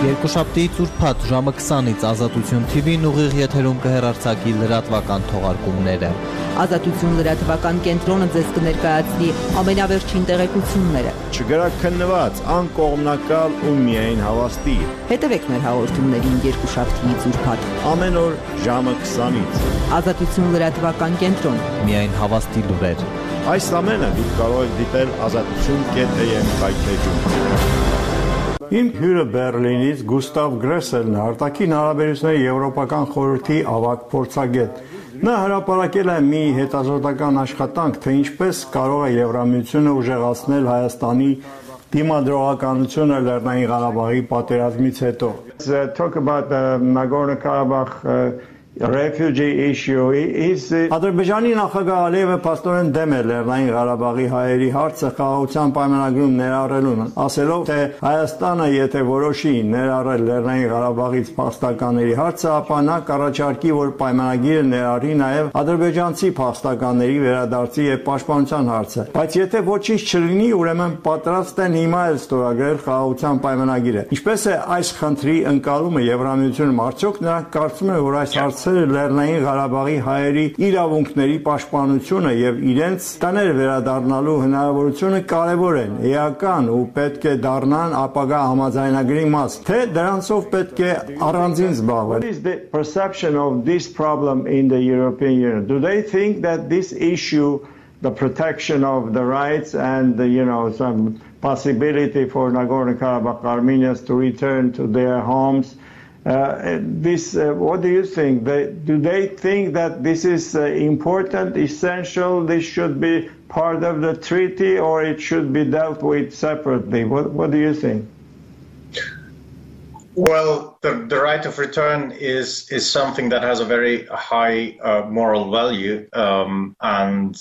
Երկուշաբթի ծուրփաթ ժամը 20-ից Ազատություն TV-ն ուղիղ եթերում կհեռարձակի լրատվական թողարկումները։ Ազատություն լրատվական կենտրոնը ձեզ կներկայացնի ամենավերջին տեղեկությունները։ Չգրաքննված, անկողմնակալ ու միայն հավաստի։ Հետևեք մեր հաղորդումներին երկուշաբթիից ուրբաթ։ Ամեն օր ժամը 20-ից։ Ազատություն լրատվական կենտրոն։ Միայն հավաստի լուրեր։ Այս ամենը դուք կարող եք դիտել ազատություն.am կայքեջում։ Իմ հյուրը Բերլինից Գուստավ Գրեսելն է, արտաքին հարաբերությունների եվրոպական խորհրդի ավագ փորձագետ։ Նա հրապարակել է մի հետազոտական աշխատանք, թե ինչպես կարող է Եվրամիությունը ուժեղացնել Հայաստանի դիմադրողականությունը Լեռնային Ղարաբաղի պատերազմից հետո։ Talk about the Nagorno-Karabakh uh, refugee issue is Ադրբեջանի նախագահ Ալիևը փաստորեն դեմ է Լեռնային Ղարաբաղի հայերի հարցը խաղաղության պայմանագրում ներառելուն, ասելով թե Հայաստանը եթե որոշի ներառել Լեռնային Ղարաբաղից փախստականների հարցը, ապա նա կառաջարկի, որ պայմանագիրը ներառի նաև ադրբեջանցի փախստականների վերադարձի եւ պաշտպանության հարցը։ Բայց եթե ոչինչ չլինի, ուրեմն պատրաստ են հիմա էլ ստորագրել խաղաղության պայմանագիրը։ Ինչպես է այս խնդրի ընկալումը Եվրամիությունում արդյոք նրանք կարծում են, որ այս հարցը Լեռնային Ղարաբաղի հայերի իրավունքների պաշտպանությունը եւ իրենց տներ վերադառնալու հնարավորությունը կարեւոր են, էական ու պետք է դառնան ապագա համաձայնագրի մաս, թե դրանցով պետք է առանձին զբաղվել։ What is the perception of this problem in the European Union? Do they think that this issue the protection of the rights and the, you know some possibility for Nagorno-Karabakh Armenians to return to their homes uh, this, uh, what do you think? They, do they think that this is uh, important, essential? This should be part of the treaty, or it should be dealt with separately? What, what do you think? Well, the, the right of return is is something that has a very high uh, moral value, um, and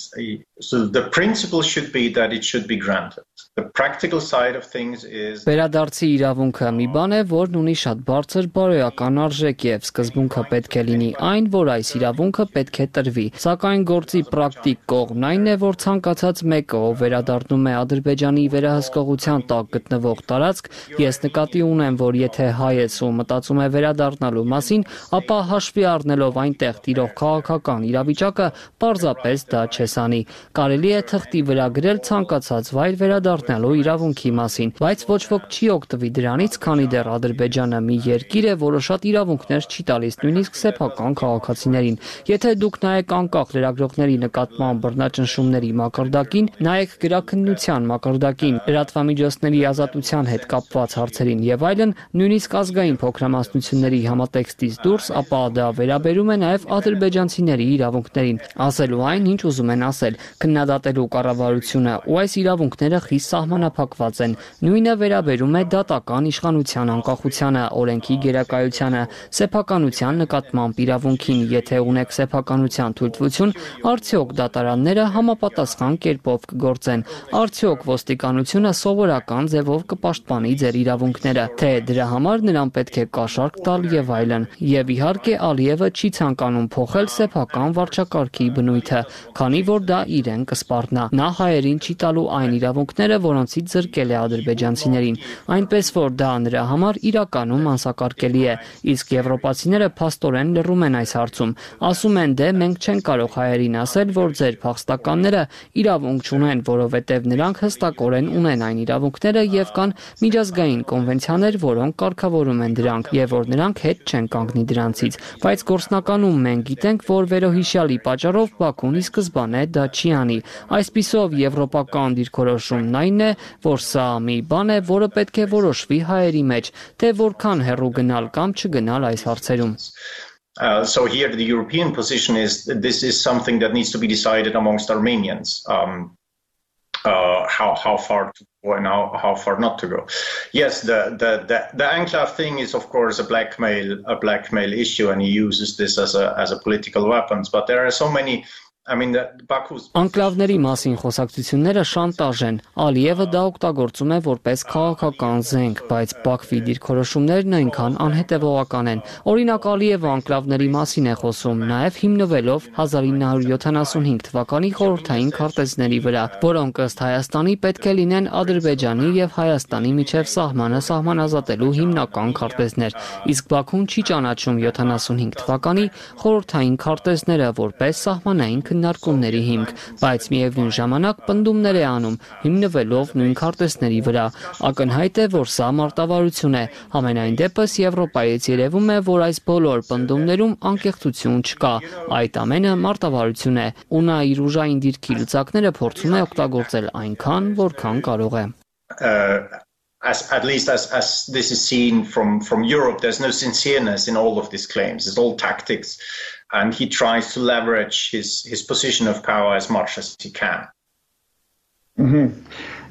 so the principle should be that it should be granted. The practical side of things is Վերադարձի իրավունքը մի բան է, որն ունի շատ բարձր բարոյական արժեք եւ սկզբունքը պետք է լինի այն, որ այս իրավունքը պետք է տրվի։ Սակայն գործի պրակտիկ կողմն այն է, որ ցանկացած մեկը, ով վերադառնում է Ադրբեջանի վերահսկողության տակ գտնվող տարածք, ես նկատի ունեմ, որ եթե հայ է ու մտածում է վերադառնալու մասին, ապա հաշվի առնելով այնտեղ տիրող քաղաքական իրավիճակը, պարզապես դա չեսանի։ Կարելի է թղթի վրա գրել ցանկացած վայր վերադառնալու իրավունքի մասին, բայց ոչ ոք չի օգտվի դրանից, քանի դեռ Ադրբեջանը մի երկիր է, որը շատ իրավունքներ չի տալիս նույնիսկ սեփական քաղաքացիներին։ Եթե դուք նայեք անկախ լրագրողների նկատմամբ բռնաճնշումների մակարդակին, նայեք գրաքննության մակարդակին, լրատվամիջոցների ազատության հետ կապված հարցերին եւ այլն, նույնիսկ ազգային փոքրամասնությունների համատեքստից դուրս, ապա դա վերաբերում է նաև ադրբեջանցիների իրավունքներին, ասելու այն, ինչ ուզում են ասել, քննադատելու կառավարությունը ու այս իրավունքները խիստ սահմանափակված են։ Նույնը վերաբերում է դատական իշխանության անկախությանը, օրենքի գերակայությանը, սեփականության նկատմամբ իրավունքին, եթե ունեք սեփականության թույլտվություն, արդյոք դատարանները համապատասխան կերպով կգործեն։ Արդյոք ոստիկանությունը սովորական ձևով կպաշտպանի ձեր իրավունքները, թե դրա համար նրան պետք է կաշառք տալ եւ այլն։ Եվ իհարկե Ալիևը չի ցանկանում փոխել սեփական վարչակարգի բնույթը, քանի որ դա իրեն կսպառնա։ Նա հայերին չի տալու այն իրավունքները, որոնցից զրկել է ադրբեջանցիներին, այնպես որ դա նրա համար իրականում անսակարկելի է։ Իսկ եվրոպացիները փաստորեն լռում են այս հարցում։ Ասում են՝ դե մենք չենք կարող հայերին ասել, որ ձեր փախստականները իրավունք չունեն, որովհետև նրանք հստակորեն ունեն այն իրավունքները եւ կան միջազգային կոնվենցիաներ, որոնք կարգավորում են դրանք եւ որ նրանք հետ չեն կանգնի դրանցից, բայց գործնականում մենք գիտենք, որ վերոհիշյալի պատճառով Բաքուն ի սկզբանե դա չի անի։ Այսպիսով եվրոպական դիրքորոշումն այն է, որ սա մի բան է, որը պետք է որոշվի հայերի մեջ, թե որքան հեռու գնալ կամ չգնալ այս հարցերում։ Uh, so here the European position is this is something that needs to be decided amongst Armenians. Um, uh, how how far to go and how, how far not to go. Yes, the, the the the enclave thing is of course a blackmail a blackmail issue, and he uses this as a as a political weapons. But there are so many Անկլավների մասին խոսակցությունները շանտաժ են։ Ալիևը դա օգտագործում է որպես քաղաքական զենք, բայց Բաքվի դիրքորոշումներն այնքան անհետևողական են։ Օրինակ Ալիևը անկլավների մասին է խոսում, նաև հիմնվելով 1975 թվականի խորհրդային քարտեզների վրա, որոնք ըստ Հայաստանի պետք է լինեն Ադրբեջանի եւ Հայաստանի միջև սահմանը սահմանազատելու հիմնական քարտեզներ, իսկ Բաքուն չի ճանաչում 75 թվականի խորհրդային քարտեզները որպես սահմանային քննարկումների հիմք, բայց միևնույն ժամանակ պնդումներ է անում հիմնվելով նույն քարտեզների վրա։ Ակնհայտ է, որ սա մարտավարություն է։ Համենայն դեպս Եվրոպայից երևում է, որ այս բոլոր պնդումներում անկեղծություն չկա։ Այդ ամենը մարտավարություն է, ու նա իր ուժային դիրքի լծակները փորձում է օգտագործել այնքան, որքան կարող է։ uh, as at least as as this is seen from from Europe, there's no sincereness in all of these claims. It's all tactics, and he tries to leverage his his position of power as much as he can. Mm-hmm.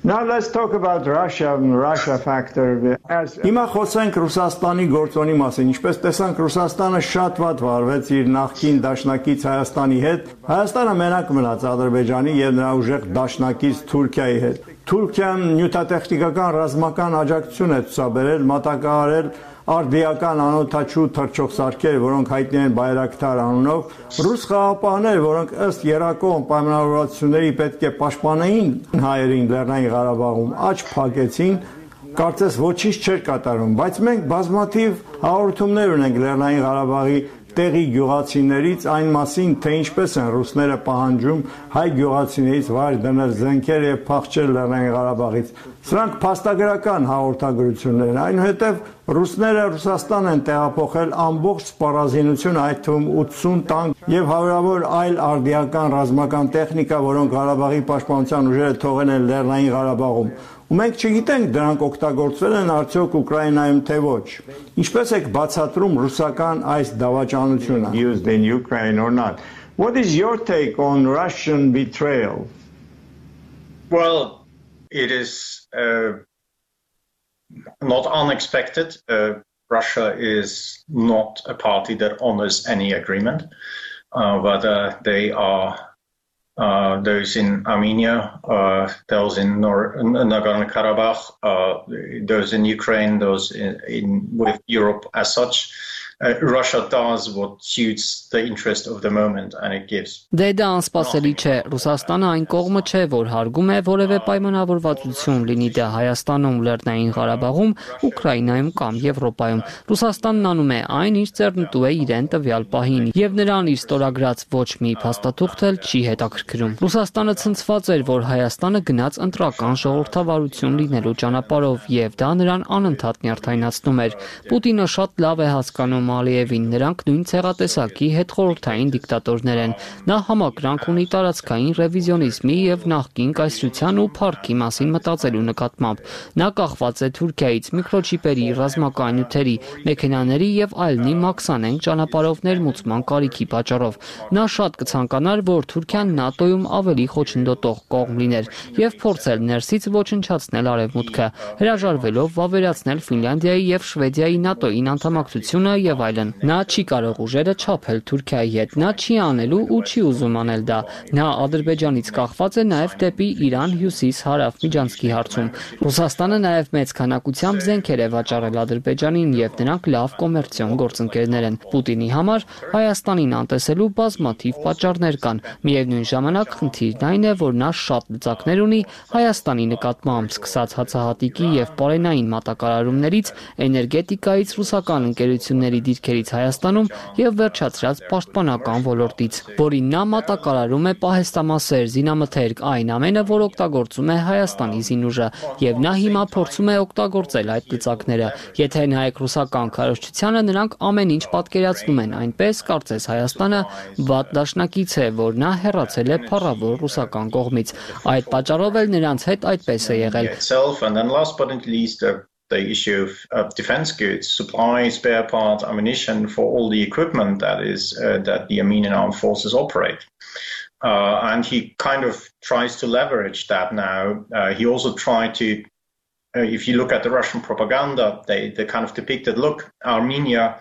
Now let's talk about Russia and Russia factor. As Հիմա խոսենք Ռուսաստանի գործոնի մասին։ Ինչպես տեսանք, Ռուսաստանը շատ վատ վարվեց իր նախկին դաշնակից Հայաստանի հետ։ Հայաստանը մենակ մնաց Ադրբեջանի եւ նրա ուժեղ դաշնակից Թուրքիայի հետ։ Թուրքիան նյութատեխնիկական ռազմական աջակցություն է ցուցաբերել, մատակարարել արդիական անօթաչու թրջող սարքեր, որոնք հայտնի են բայրակտար անունով, ռուս խաղապահներ, որոնք ըստ Երակոմ պայմանավորվածությունների պետք է պաշտպանեին հայերին Լեռնային Ղարաբաղում, աճ փակեցին, կարծես ոչինչ չէր կատարում, բայց մենք բազմաթիվ հաղորդումներ ունենք Լեռնային Ղարաբաղի տեղի գյուղացիներից այն մասին, թե ինչպես են ռուսները պահանջում հայ գյուղացիներից վայր դնել զենքեր եւ փախչել Լեռնային Ղարաբաղից։ Սրանք փաստագրական հաղորդագրություններ են, այնուհետև ռուսները Ռուսաստան են տեղափոխել ամբողջ սպառազինություն, այդ թվում 80 տանկ եւ հարյուրավոր այլ արդիական ռազմական տեխնիկա, որոնք Ղարաբաղի պաշտպանության ուժերը թողել են Լեռնային Ղարաբաղում։ Ու մենք չգիտենք դրանք օգտագործվել են արդյոք Ուկրաինայում թե ոչ։ Ինչպես եք բացատրում ռուսական այս դավաճանությունը used in Ukraine or not? What is your take on Russian betrayal? Well, it is uh, not unexpected. Uh, Russia is not a party that honors any agreement, uh, whether they are uh, those in Armenia, uh, those in Nor- Nagorno-Karabakh, uh, those in Ukraine, those in, in, with Europe as such. Uh, Russia does what suits the interest of the moment and it gives. Դե դա անսպասելի չէ։ Ռուսաստանը այն կողմը չէ, որ հարգում է որևէ պայմանավորվածություն, լինի դա Հայաստանում, Լեռնային Ղարաբաղում, Ուկրաինայում կամ Եվրոպայում։ Ռուսաստանն անում է այն, ինչ ձեռնտու է իրեն տվյալ պահին, եւ նրան իր ստորագրած ոչ մի փաստաթուղթ էլ չի հետաքրքրում։ Ռուսաստանը ցնցված էր, որ Հայաստանը գնաց ընտրական ժողովրդավարություն լինելու ճանապարհով եւ դա նրան անընդհատ նյարդայնացնում էր։ Պուտինը շատ լավ է հասկանում Ալիևին, նրանք նույն ցեղատեսակի հետ խորհրդային դիկտատորներ են։ Նա համակրանք ունի տարածքային ռևիզիոնիզմի եւ նախկին կայսրության ու փառքի մասին մտածելու նկատմամբ։ Նա կախված է Թուրքիայից միկրոչիպերի, ռազմական նյութերի, մեքենաների եւ այլնի մաքսանենք ճանապարհով ներմուծման կարիքի պատճառով։ Նա շատ կցանկանար, որ Թուրքիան ՆԱՏՕ-ում ավելի խոչընդոտող կողմ լիներ եւ փորձել ներսից ոչնչացնել արևմուտքը, հրաժարվելով վավերացնել Ֆինլանդիայի եւ Շվեդիայի ՆԱՏՕ-ին անդամակցությունը եւ եւ այլն։ Նա չի կարող ուժերը չափել Թուրքիայի հետ։ Նա չի անելու ու չի ուզում անել դա։ Նա Ադրբեջանից կախված է նաեւ դեպի Իրան հյուսիս-հարավ Միջանցքի հարցում։ Ռուսաստանը նաեւ մեծ քանակությամբ զենքեր է վաճառել Ադրբեջանին եւ նրանք լավ կոմերցիոն գործընկերներ են։ Պուտինի համար Հայաստանին անտեսելու բազմաթիվ պատճառներ կան։ Միևնույն ժամանակ խնդիրն այն է, որ նա շատ լծակներ ունի Հայաստանի նկատմամբ, սկսած հացահատիկի եւ պարենային մատակարարումներից, էներգետիկայից ռուսական ընկերությունների դիրքերից Հայաստանում եւ վերջացրած պաշտպանական ոլորտից, որին նա մատակարարում է պահեստամասեր, զինամթերք, այն ամենը, որ օգտագործում է Հայաստանի զինուժը, եւ նա հիմա փորձում է օգտագործել այդ լծակները։ Եթե նայեք ռուսական քարոշչությանը, նրանք ամեն ինչ պատկերացնում են այնպես, կարծես Հայաստանը վատ դաշնակից է, որ նա հեռացել է փառավոր ռուսական կողմից։ Այդ պատճառով էլ նրանց հետ այդպես է եղել the issue of, of defense goods, supply, spare parts, ammunition for all the equipment that is uh, that the Armenian armed forces operate. Uh, and he kind of tries to leverage that now. Uh, he also tried to, uh, if you look at the Russian propaganda, they, they kind of depicted, look, Armenia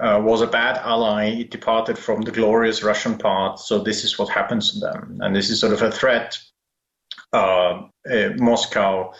uh, was a bad ally. It departed from the glorious Russian path. So this is what happens to them, and this is sort of a threat. Uh, Moscow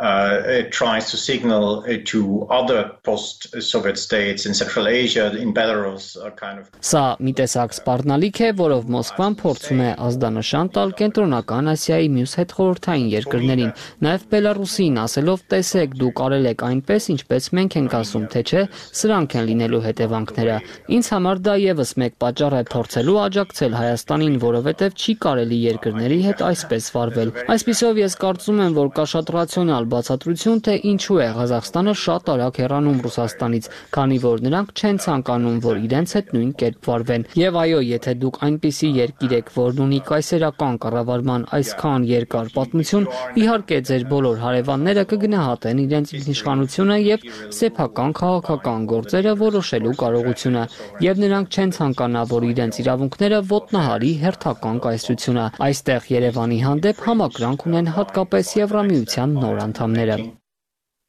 uh, it tries to signal uh, to other post-Soviet states in Central Asia, in Belarus, a kind of Սա մի տեսակ սպառնալիք է, որով Մոսկվան փորձում է ազդանշան տալ կենտրոնական Ասիայի մյուս հետխորհրդային երկրներին, նաև Բելարուսին, ասելով՝ տեսեք, դուք արել եք այնպես, ինչպես մենք ենք ասում, թե չէ, սրանք են լինելու հետևանքները։ Ինձ համար դա եւս մեկ պատճառ է փորձելու աջակցել Հայաստանին, որովհետեւ չի կարելի երկրների հետ այսպես վարվել։ Այսպիսով ես կարծում եմ, որ կա շատ ռացիոնալ ունենալ բացատրություն, թե ինչու է Ղազախստանը շատ արագ հեռանում Ռուսաստանից, քանի որ նրանք չեն ցանկանում, որ իրենց հետ նույն կերպ վարվեն։ Եվ այո, եթե դուք այնպիսի երկիր եք, որն ունի կայսերական կառավարման այսքան երկար պատմություն, իհարկե ձեր բոլոր հարևանները կգնահատեն իրենց ինքնիշխանությունը եւ սեփական քաղաքական գործերը որոշելու կարողությունը, եւ նրանք չեն ցանկանա, որ իրենց իրավունքները ոտնահարի հերթական կայսրությունը։ Այստեղ Երևանի հանդեպ համակրանք ունեն հատկապես Եվրամիության նոր contaminated.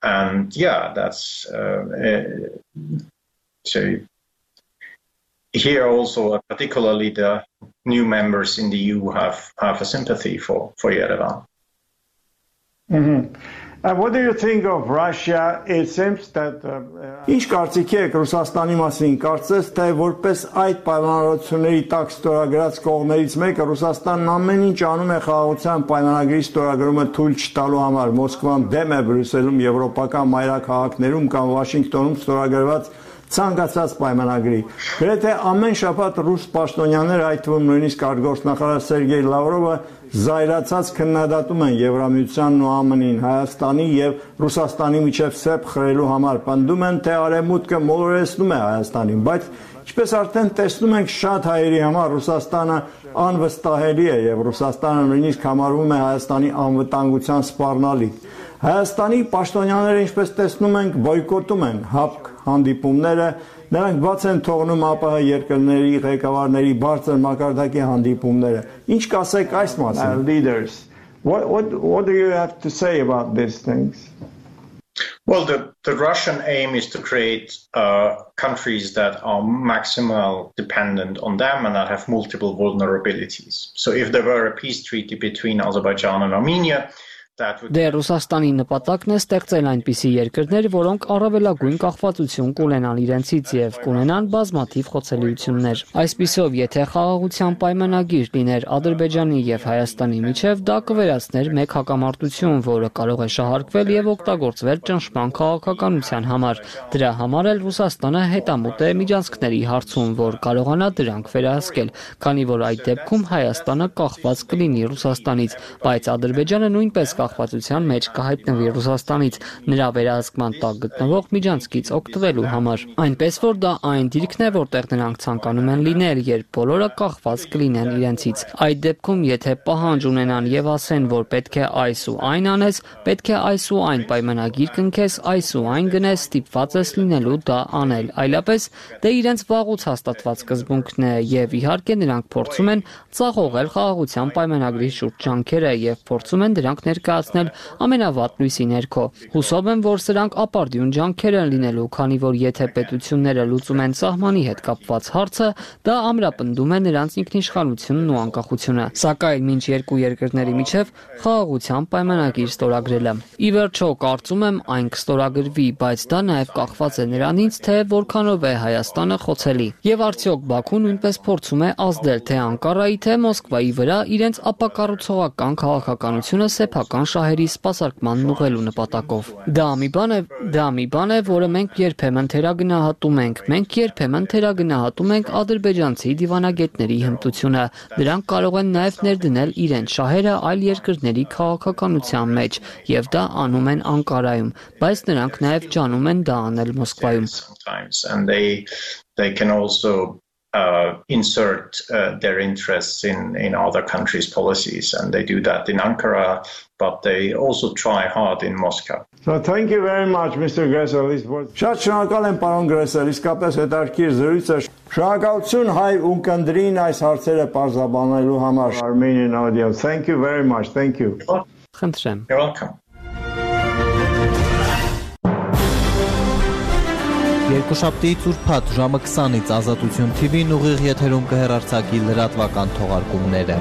And um, yeah, that's uh, uh, so. Here also, particularly the new members in the EU have have a sympathy for for Yerevan. Mm-hmm. What do you think of Russia? It seems that Ինչ կարծիքի եք Ռուսաստանի մասին։ Կարծես թե որպես այդ պայմանավորությունների տակ ստորագրած կողմերից մեկը Ռուսաստանն ամեն ինչ անում է խաղաղության պայմանագրի ստորագրումը թույլ չտալու համար։ Մոսկվան դեմ է Բրյուսելում, եվրոպական մայրաքաղաքներում կամ Վաշինգտոնում ստորագրված ցանկացած պայմանագրի։ Գրեթե ամեն շաբաթ ռուս պաշտոնյաներ, այդ թվում նույնիսկ արտգործնախարար Սերգեյ Լավրովը զայրացած քննադատում են Եվրամիությանն ու ԱՄՆ-ին, Հայաստանի եւ Ռուսաստանի միջև սեպ խրելու համար։ Պնդում են, թե արևմուտքը մոլորեցնում է Հայաստանին, բայց ինչպես արդեն տեսնում ենք, շատ հայերի համար Ռուսաստանը անվստահելի է եւ Ռուսաստանը նույնիսկ համարվում է Հայաստանի անվտանգության սպառնալիք։ Հայաստանի պաշտոնյաները, ինչպես տեսնում ենք, բոյկոտում են ՀԱՊԿ հանդիպումները, նրանք բաց են թողնում ԱՊՀ երկրների ղեկավարների բարձր մակարդակի հանդիպումները։ Ինչ կասեք այս մասին։ Leaders. What what what do you have to say about these things? Well, the, the Russian aim is to create uh, countries that are maximal dependent on them and that have multiple vulnerabilities. So, if there were a peace treaty between Azerbaijan and Armenia, Դե Ռուսաստանի նպատակն է ստեղծել այնպիսի երկրներ, որոնք առավելագույն կախվածություն կունենան իրենցից եւ կունենան բազմաթիվ խոցելիություններ։ Այսպիսով, եթե խաղաղության պայմանագիր լիներ Ադրբեջանի եւ Հայաստանի միջև, դա կվերացներ մեկ հակամարտություն, որը կարող է շահարկվել եւ օգտագործվել ճնշման քաղաքականության համար։ Դրա համար էլ Ռուսաստանը հետամուտ է միջանցքների հարցում, որ կարողանա դրանք վերահսկել, քանի որ այդ դեպքում Հայաստանը կախված կլինի Ռուսաստանից, բայց Ադրբեջանը նույնպես կախվածության մեջ կհայտնվի Ռուսաստանից նրա վերահսկման տակ գտնվող միջանցքից օգտվելու համար։ Այնպես որ դա այն դիրքն է, որտեղ նրանք ցանկանում են լինել, երբ բոլորը կախված կլինեն իրենցից։ Այդ դեպքում, եթե պահանջ ունենան եւ ասեն, որ պետք է այս ու այն անես, պետք է այս ու այն պայմանագիր կնքես, այս ու այն գնես, ստիպված ես լինելու դա անել։ Այլապես դե իրենց վաղուց հաստատված սկզբունքն է եւ իհարկե նրանք փորձում են ծաղողել խաղաղության պայմանագրի շուրջ ջանքերը եւ փորձում են դրանք ներկա ներկայացնել ամենավատ լույսի ներքո։ Հուսով եմ, որ սրանք ապարդյուն ջանքեր են լինելու, քանի որ եթե պետությունները լուծում են սահմանի հետ կապված հարցը, դա ամրապնդում է նրանց ինքնիշխանությունն ու անկախությունը։ Սակայն մինչ երկու երկրների միջև խաղաղության պայմանագիր ստորագրելը։ Ի վերջո, կարծում եմ այն կստորագրվի, բայց դա նաև կախված է նրանից, թե որքանով է Հայաստանը խոցելի։ Եվ արդյոք Բաքուն նույնպես փորձում է ազդել թե Անկարայի, թե Մոսկվայի վրա իրենց ապակառուցողական քաղաքականությունը սեփական ռուսական շահերի սպասարկման ուղղելու նպատակով։ Դա մի բան է, դա մի բան է, որը մենք երբեմն թերագնահատում ենք։ Մենք երբեմն թերագնահատում ենք ադրբեջանցի դիվանագետների հմտությունը։ Դրանք կարող են նաև ներդնել իրենց շահերը այլ երկրների քաղաքականության մեջ, եւ դա անում են Անկարայում, բայց նրանք նաև ջանում են դա անել Մոսկվայում։ they can also uh, insert uh, their interests in, in other countries' policies, and they do that in Ankara, but they also try hard in Moscow. So thank you very much, Mr. Gressel. Շատ շնորհակալ եմ, պարոն Գրեսել, իսկապես հետաքրքիր զրույց է։ Շնորհակալություն հայ ունկնդրին այս հարցերը բարձրաբանելու համար Armenian audience. Thank you very much. Thank you. Խնդրեմ։ You're welcome. Երկուշաբթի ծուրփաթ ժամը 20-ից Ազատություն TV-ն ուղիղ եթերում կհեռարձակի լրատվական թողարկումները։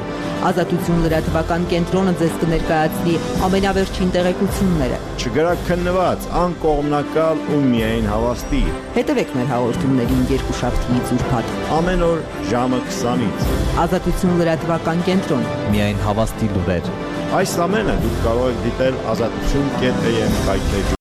Ազատություն լրատվական կենտրոնը ձեզ կներկայացնի ամենավերջին տեղեկությունները։ Չգրաքննված, անկողմնակալ ու միայն հավաստի։ Հետևեք մեր հաղորդումներին երկուշաբթիից ուրբաթ։ Ամեն օր ժամը 20-ից։ Ազատություն լրատվական կենտրոն։ Միայն հավաստի լուրեր։ Այս ամենը դուք կարող եք դիտել ազատություն.am կայքեջում